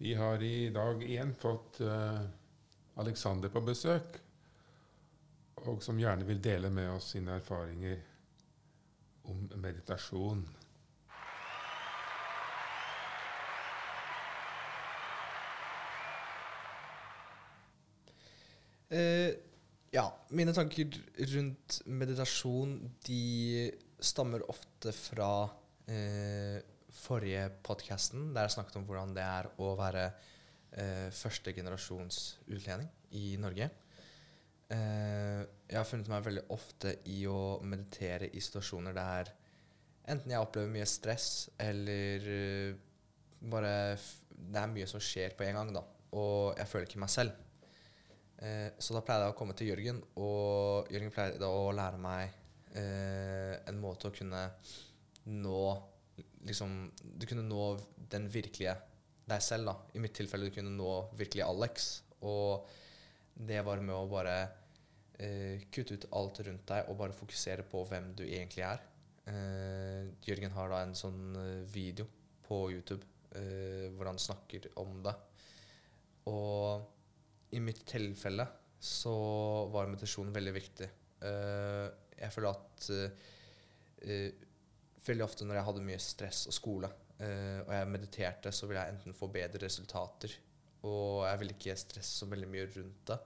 Vi har i dag igjen fått uh, Alexander på besøk, og som gjerne vil dele med oss sine erfaringer om meditasjon. Uh, ja, mine tanker rundt meditasjon de stammer ofte fra uh, forrige podkasten, der jeg snakket om hvordan det er å være eh, førstegenerasjons utlending i Norge. Eh, jeg har funnet meg veldig ofte i å meditere i situasjoner der enten jeg opplever mye stress, eller bare Det er mye som skjer på en gang, da, og jeg føler ikke meg selv. Eh, så da pleide jeg å komme til Jørgen, og Jørgen pleide å lære meg en måte å kunne nå liksom, Du kunne nå den virkelige deg selv. da. I mitt tilfelle du kunne nå virkelig Alex. Og det var med å bare eh, kutte ut alt rundt deg og bare fokusere på hvem du egentlig er. Eh, Jørgen har da en sånn eh, video på YouTube eh, hvor han snakker om det. Og i mitt tilfelle så var meditasjon veldig viktig. Eh, jeg føler at eh, veldig ofte når jeg hadde mye stress og skole, uh, og jeg mediterte, så ville jeg enten få bedre resultater, og jeg ville ikke stresse så veldig mye rundt det,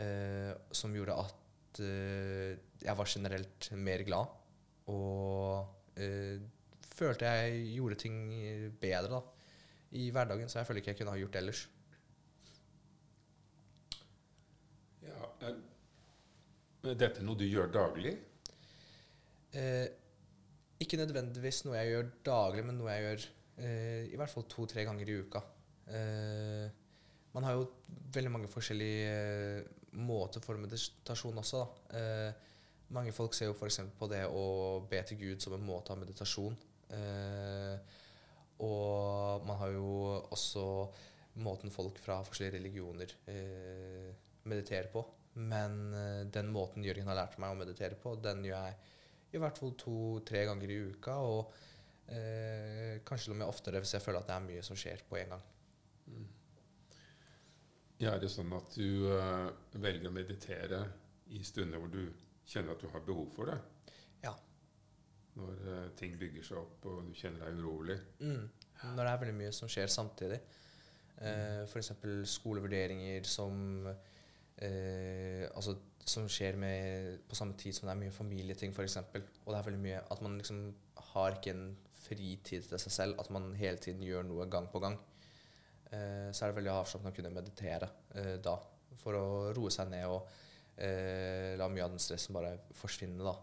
uh, som gjorde at uh, jeg var generelt mer glad, og følte jeg gjorde ting bedre da, i hverdagen, så jeg føler ikke jeg kunne ha gjort det ellers. Ja, er dette noe du gjør daglig? Eh, ikke nødvendigvis noe jeg gjør daglig, men noe jeg gjør eh, i hvert fall to-tre ganger i uka. Eh, man har jo veldig mange forskjellige eh, måter for meditasjon også. Eh, mange folk ser jo f.eks. på det å be til Gud som en måte av meditasjon. Eh, og man har jo også måten folk fra forskjellige religioner eh, mediterer på. Men den måten Jørgen har lært meg å meditere på, den gjør jeg i hvert fall to-tre ganger i uka. Og eh, kanskje noe oftere hvis jeg føler at det er mye som skjer på en gang. Mm. Ja, Er det sånn at du uh, velger å meditere i stunder hvor du kjenner at du har behov for det? Ja. Når uh, ting bygger seg opp og du kjenner deg urolig? Mm. Når det er veldig mye som skjer samtidig. Uh, mm. F.eks. skolevurderinger som uh, Altså som skjer med, på samme tid som det er mye familieting, f.eks. Og det er veldig mye at man liksom har ikke en fritid til seg selv. At man hele tiden gjør noe gang på gang. Eh, så er det veldig avslappende å kunne meditere eh, da. For å roe seg ned og eh, la mye av den stressen bare forsvinne, da.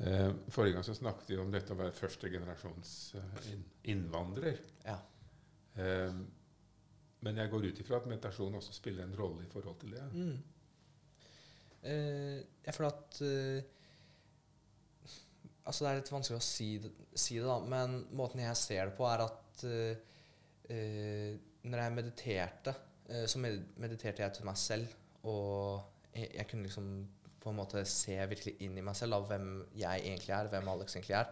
Eh, forrige gang så snakket vi om dette å være førstegenerasjons generasjons innvandrer. Ja. Eh, men jeg går ut ifra at meditasjon også spiller en rolle i forhold til det. Mm. Uh, jeg føler at uh, Altså, det er litt vanskelig å si det, si det, da, men måten jeg ser det på, er at uh, når jeg mediterte, så mediterte jeg til meg selv. Og jeg, jeg, kunne liksom på en måte se virkelig inn i meg selv, av hvem jeg egentlig er, hvem Alex egentlig er.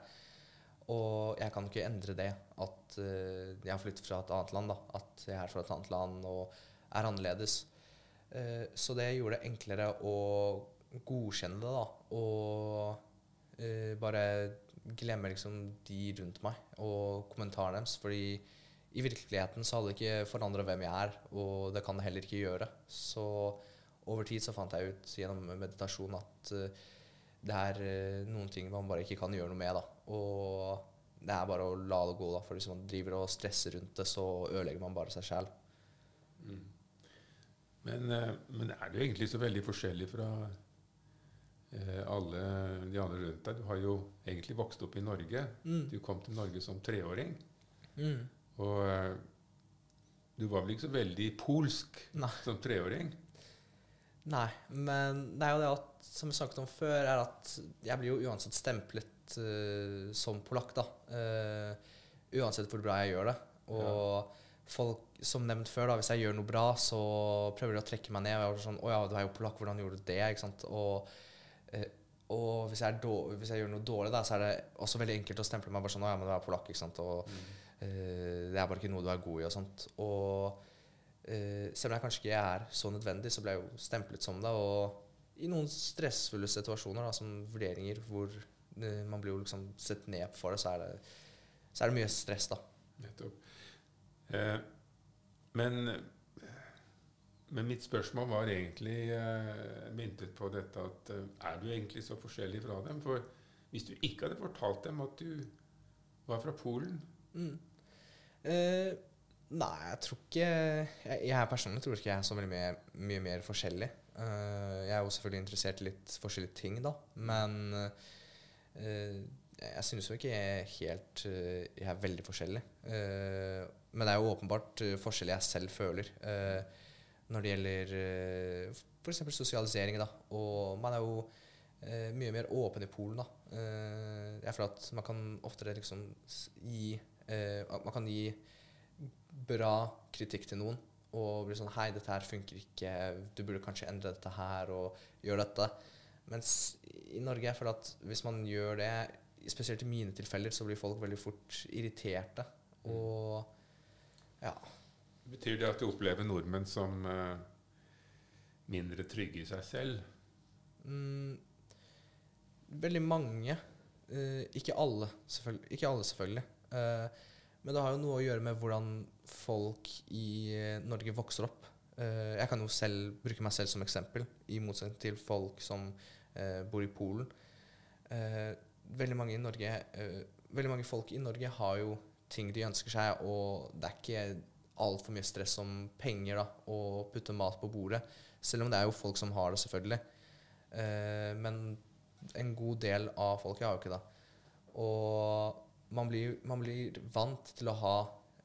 Og jeg kan ikke endre det, at uh, jeg har flyttet fra et annet land. da, At jeg er fra et annet land og er annerledes. Uh, så det gjorde det enklere å godkjenne det, da. Og uh, bare glemme liksom de rundt meg og kommentarene deres. Fordi i virkeligheten så hadde det ikke forandra hvem jeg er, og det kan det heller ikke gjøre. Så over tid så fant jeg ut gjennom meditasjon at det er noen ting man bare ikke kan gjøre noe med. da. Og det er bare å la det gå, da. For hvis man driver og stresser rundt det, så ødelegger man bare seg sjæl. Mm. Men, eh, men, er du egentlig så veldig forskjellig fra eh, alle de andre rundt deg? Du har jo egentlig vokst opp i Norge. Mm. Du kom til Norge som treåring. Mm. Og eh, du var vel ikke så veldig polsk Nei. som treåring? Nei, men det er jo det at, som vi snakket om før, er at jeg blir jo uansett stemplet uh, som polakk, da. Uh, uansett hvor bra jeg gjør det. Og ja. folk, som nevnt før, da, hvis jeg gjør noe bra, så prøver de å trekke meg ned. Og jeg er sånn 'Å ja, du er jo polakk, hvordan gjorde du det?' Ikke sant? Og, uh, og hvis, jeg hvis, jeg gjør noe dårlig, da, så er det også veldig enkelt å stemple meg bare sånn 'Å ja, men du er polakk', ikke sant. Og, mm. eh, det er bare ikke noe du er god i og sånt. Og eh, selv om jeg kanskje ikke er så nødvendig, så ble jeg jo stemplet som det. Og i noen stressfulle situasjoner, da, som vurderinger hvor eh, man blir jo liksom sett ned for det, så er det, så er det mye stress, da. Nettopp. Eh, men, men mitt spørsmål var egentlig eh, myntet på dette at eh, er du egentlig så forskjellig fra dem? For hvis du ikke hadde fortalt dem at du var fra Polen Mm. Eh, nei, jeg tror ikke Jeg, jeg personlig tror ikke jeg er så mye, mye mer forskjellig. Uh, jeg er jo selvfølgelig interessert i litt forskjellige ting, da, men eh, jeg synes jo ikke jeg helt eh, Jeg er veldig forskjellig. Eh, men det er jo åpenbart eh, forskjeller jeg selv føler eh, når det gjelder uh, f.eks. sosialisering. da, Og man er jo eh, mye mer åpen i Polen. da. er føler at man kan oftere liksom gi eh, Man kan gi bra kritikk til noen og bli sånn Hei, dette her funker ikke. Du burde kanskje endre dette her og gjøre dette. Mens i Norge jeg føler at hvis man gjør det, spesielt i mine tilfeller, så blir folk veldig fort irriterte. Og ja. Betyr det at du opplever nordmenn som uh, mindre trygge i seg selv? Mm, veldig mange. Uh, ikke alle, selvfølgelig. Ikke alle, selvfølgelig. Uh, men det har jo noe å gjøre med hvordan folk i Norge vokser opp. Eh, jeg kan jo selv bruke meg selv som eksempel, i motsetning til folk som bor i Polen. Eh, veldig, mange i Norge, eh, veldig mange folk i Norge har jo ting de ønsker seg, og det er ikke altfor mye stress om penger da, og putte mat på bordet. Selv om det er jo folk som har det, selvfølgelig. Eh, men en god del av folket har jo ikke det. Og man blir, man blir vant til å ha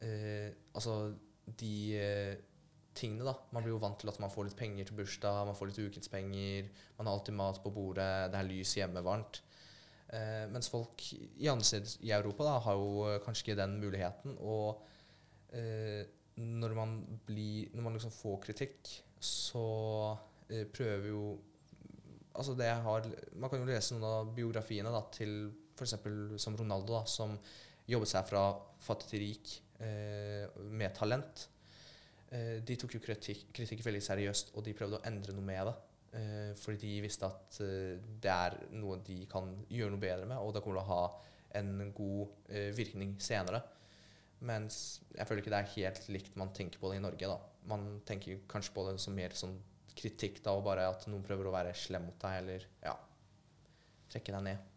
eh, altså de eh, tingene, da. Man blir jo vant til at man får litt penger til bursdag, man får litt ukenspenger, man har alltid mat på bordet, det er lys hjemme, varmt. Eh, mens folk i andre steder i Europa da, har jo eh, kanskje ikke den muligheten. Og eh, når man, blir, når man liksom får kritikk, så eh, prøver jo Altså det har Man kan jo lese noen av biografiene da, til f.eks. som Ronaldo, da, som jobbet seg fra fattig til rik eh, med talent. Eh, de tok jo kritikk, kritikk veldig seriøst, og de prøvde å endre noe med det. Eh, fordi de visste at eh, det er noe de kan gjøre noe bedre med, og det kommer til å ha en god virkning senere. Mens jeg føler ikke det er helt likt man tenker på det i Norge. da. Man tenker kanskje på det som mer sånn kritikk, da, og bare at noen prøver å være slem mot deg, eller ja, trekke deg ned.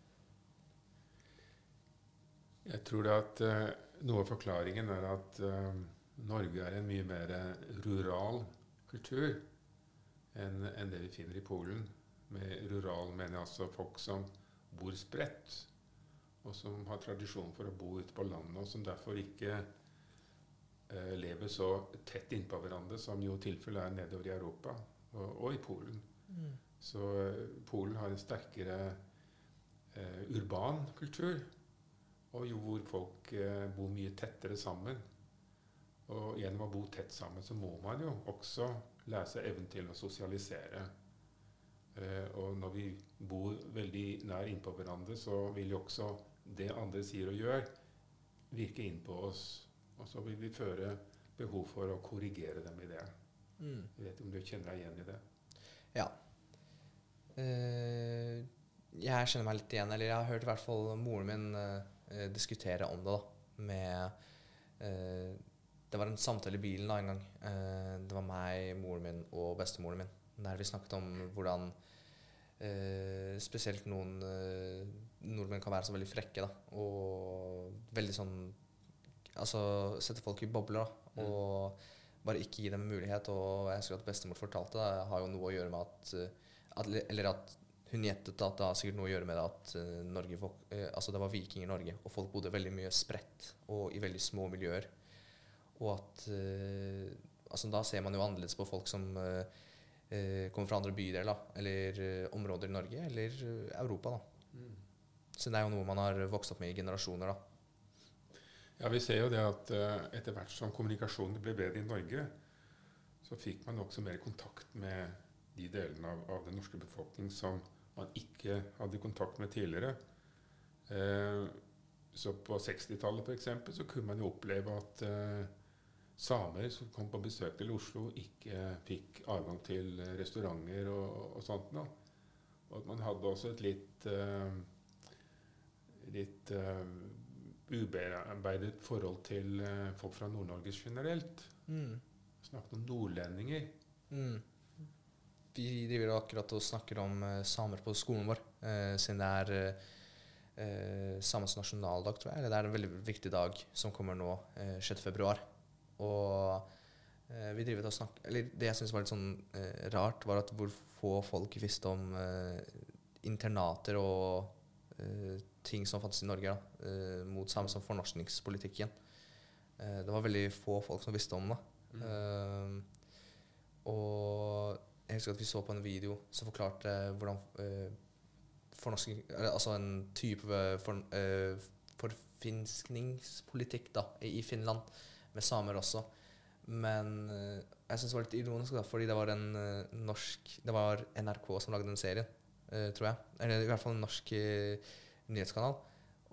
Jeg tror det at uh, noe av forklaringen er at eh, Norge er en mye mer rural kultur enn en det vi finner i Polen. Med rural mener jeg altså folk som bor spredt, og som har tradisjon for å bo ute på landet, og som derfor ikke eh, lever så tett innpå hverandre som jo tilfellet er nedover i Europa og, og i Polen. Så eh, Polen har en sterkere eh, urban kultur, og jo hvor folk eh, bor mye tettere sammen. Og gjennom å bo tett sammen så må man jo også lære seg evnen til å sosialisere. Eh, og når vi bor veldig nær innpå hverandre, så vil jo også det andre sier og gjør, virke inn på oss. Og så vil vi føre behov for å korrigere dem i det. Mm. Jeg vet ikke om du kjenner deg igjen i det? Ja. Uh, jeg kjenner meg litt igjen, eller jeg har hørt i hvert fall moren min uh, diskutere om det. da, med eh, Det var en samtale i bilen da en gang. Eh, det var meg, moren min og bestemoren min. Der vi snakket om hvordan eh, spesielt noen eh, nordmenn kan være så veldig frekke. da, Og veldig sånn Altså sette folk i bobler. da, og bare ikke gi dem mulighet. Og jeg husker at bestemor fortalte det har jo noe å gjøre med at, eh, at Eller at hun gjettet at det har sikkert noe å gjøre med det at eh, Norge, folk, eh, altså det var vikinger i Norge, og folk bodde veldig mye spredt og i veldig små miljøer. Og at eh, altså Da ser man jo annerledes på folk som eh, eh, kommer fra andre bydeler, eller områder i Norge, eller Europa. da. Så det er jo noe man har vokst opp med i generasjoner. da. Ja, Vi ser jo det at etter hvert som kommunikasjonen ble bedre i Norge, så fikk man også mer kontakt med de delene av, av den norske befolkning som man ikke hadde kontakt med tidligere. Eh, så på 60-tallet f.eks. så kunne man jo oppleve at eh, samer som kom på besøk til Oslo, ikke fikk adgang til restauranter og, og sånt noe. Og at man hadde også et litt eh, litt uh, ubearbeidet forhold til uh, folk fra Nord-Norge generelt. Mm. Snakket om nordlendinger. Mm. Vi driver akkurat og snakker om samer på skolen vår, siden det er eh, samenes nasjonaldag, tror jeg. Eller det er en veldig viktig dag som kommer nå, eh, 6.2. Og vi driver og snakker Eller det jeg syns var litt sånn rart, var at hvor få folk visste om internater og ting som fantes i Norge da, uh, mot samme som fornorskningspolitikken. Uh, det var veldig få folk som visste om det. Mm. Og jeg husker at vi så på en video som forklarte hvordan fornorsking Altså en type for, forfinskningspolitikk da, i Finland, med samer også. Men jeg syns det var litt ironisk, da, fordi det var en norsk Det var NRK som lagde den serien, tror jeg. Eller i hvert fall en norsk nyhetskanal.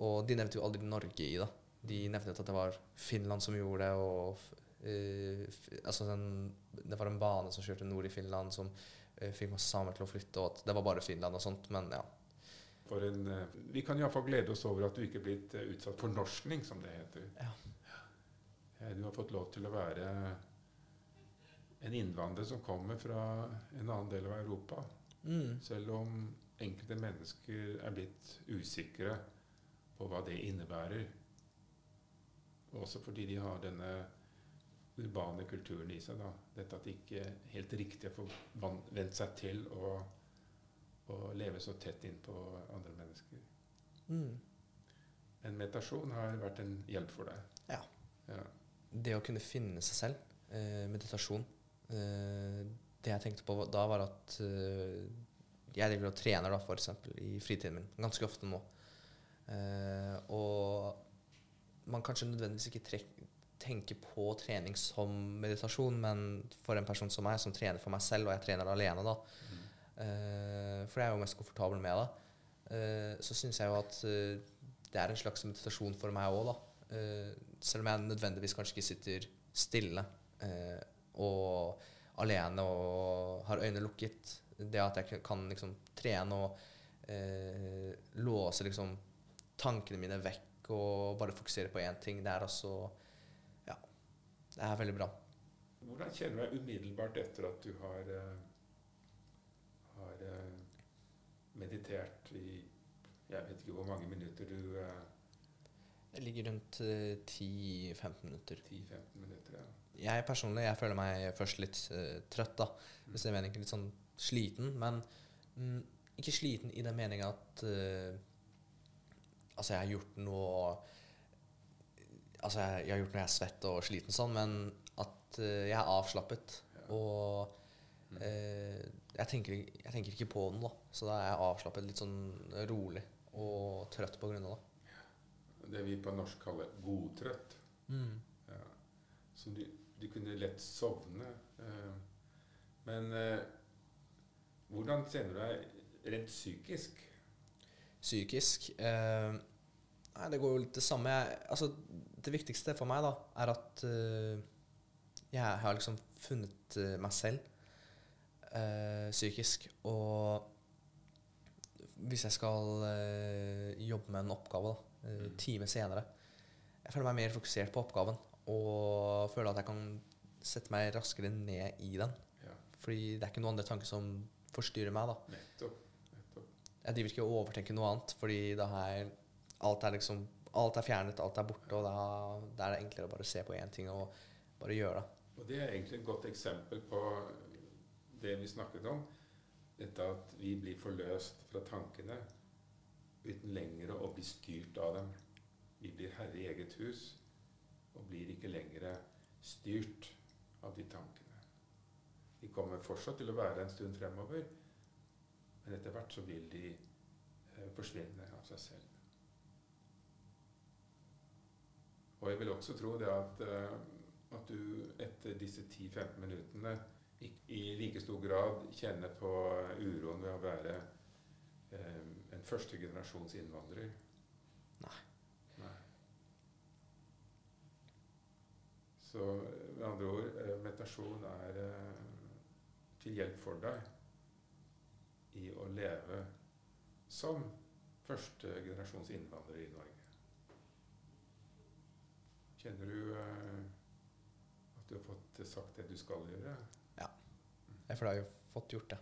Og de nevnte jo aldri Norge i det. De nevnte at det var Finland som gjorde det. og uh, altså den, Det var en bane som kjørte nord i Finland, som uh, fikk masse samer til å flytte. Og at det var bare Finland og sånt. Men ja. En, vi kan iallfall glede oss over at du ikke er blitt utsatt for norskning, som det heter. Ja. Du har fått lov til å være en innvandrer som kommer fra en annen del av Europa. Mm. Selv om enkelte mennesker er blitt usikre på hva det innebærer. Også fordi de har denne urbane kulturen i seg. Da. Dette at det ikke helt riktig får få vent seg til å, å, leve så tett innpå andre mennesker. Mm. Men meditasjon har vært en hjelp for deg. Ja. ja. Det å kunne finne seg selv, eh, meditasjon eh, Det jeg tenkte på da, var at eh, jeg driver og trener da, for eksempel, i fritiden min ganske ofte nå. Eh, og man kanskje nødvendigvis ikke tenker på trening som meditasjon, men for en person som meg, som trener for meg selv, og jeg trener alene, da, mm. for jeg er jo mest komfortabel med det, eh, så syns jeg jo at det er en slags meditasjon for meg òg, da. Eh, selv om jeg nødvendigvis kanskje ikke sitter stille eh, og alene og har øynene lukket det at jeg kan liksom trene og eh, låse liksom tankene mine vekk og bare fokusere på én ting, det er altså Ja. Det er veldig bra. Hvordan kjenner du deg umiddelbart etter at du har, uh, har uh, meditert i Jeg vet ikke hvor mange minutter du uh, Det ligger rundt 10-15 minutter. 10-15 minutter, ja. Jeg personlig jeg føler meg først litt trøtt, da. Hvis det er meningen litt sånn sliten, men mm, ikke sliten i den meninga at uh, Altså, jeg har gjort noe Altså, jeg, jeg, har gjort noe jeg er svett og sliten sånn, men at uh, jeg er avslappet. Ja. Og uh, jeg, tenker, jeg, tenker, ikke på den, da. Så da er jeg avslappet, litt sånn rolig og trøtt på grunn av det. Det vi på norsk kaller godtrøtt. Mm. Ja. Så du, du, kunne lett sovne. men hvordan kjenner du deg rent psykisk? Psykisk eh, Nei, det går jo litt det samme. Jeg, altså, det viktigste for meg da, er at uh, jeg har liksom funnet uh, meg selv uh, psykisk. Og hvis jeg skal jobbe med en oppgave da, mm. time senere Jeg føler meg mer fokusert på oppgaven og føler at jeg kan sette meg raskere ned i den. Ja. Fordi det er ikke noen andre tanker som forstyrrer meg. da. Nettopp. Nettopp. Jeg driver ikke og overtenker noe annet, fordi da er alt er liksom alt er fjernet, alt er borte, og da, da er det enklere å bare se på én ting og bare gjøre det. Og Det er egentlig et godt eksempel på det vi snakket om. Dette at vi blir forløst fra tankene uten lenger å bli styrt av dem. Vi blir herre i eget hus og blir ikke lenger styrt av de tankene. De kommer fortsatt til å være en stund fremover, men etter hvert så vil de eh, forsvinne av seg selv. Og jeg vil også tro det at, eh, at du etter disse 10-15 minuttene i, like stor grad kjenner på uroen ved å være eh, en første generasjons innvandrer? Nei. Nei. Så med andre ord eh, meditasjon er eh, til hjelp for deg i å leve som første generasjons innvandrer i Norge. Kjenner du eh, at du har fått sagt det du skal gjøre? Ja. For du har jo fått gjort det.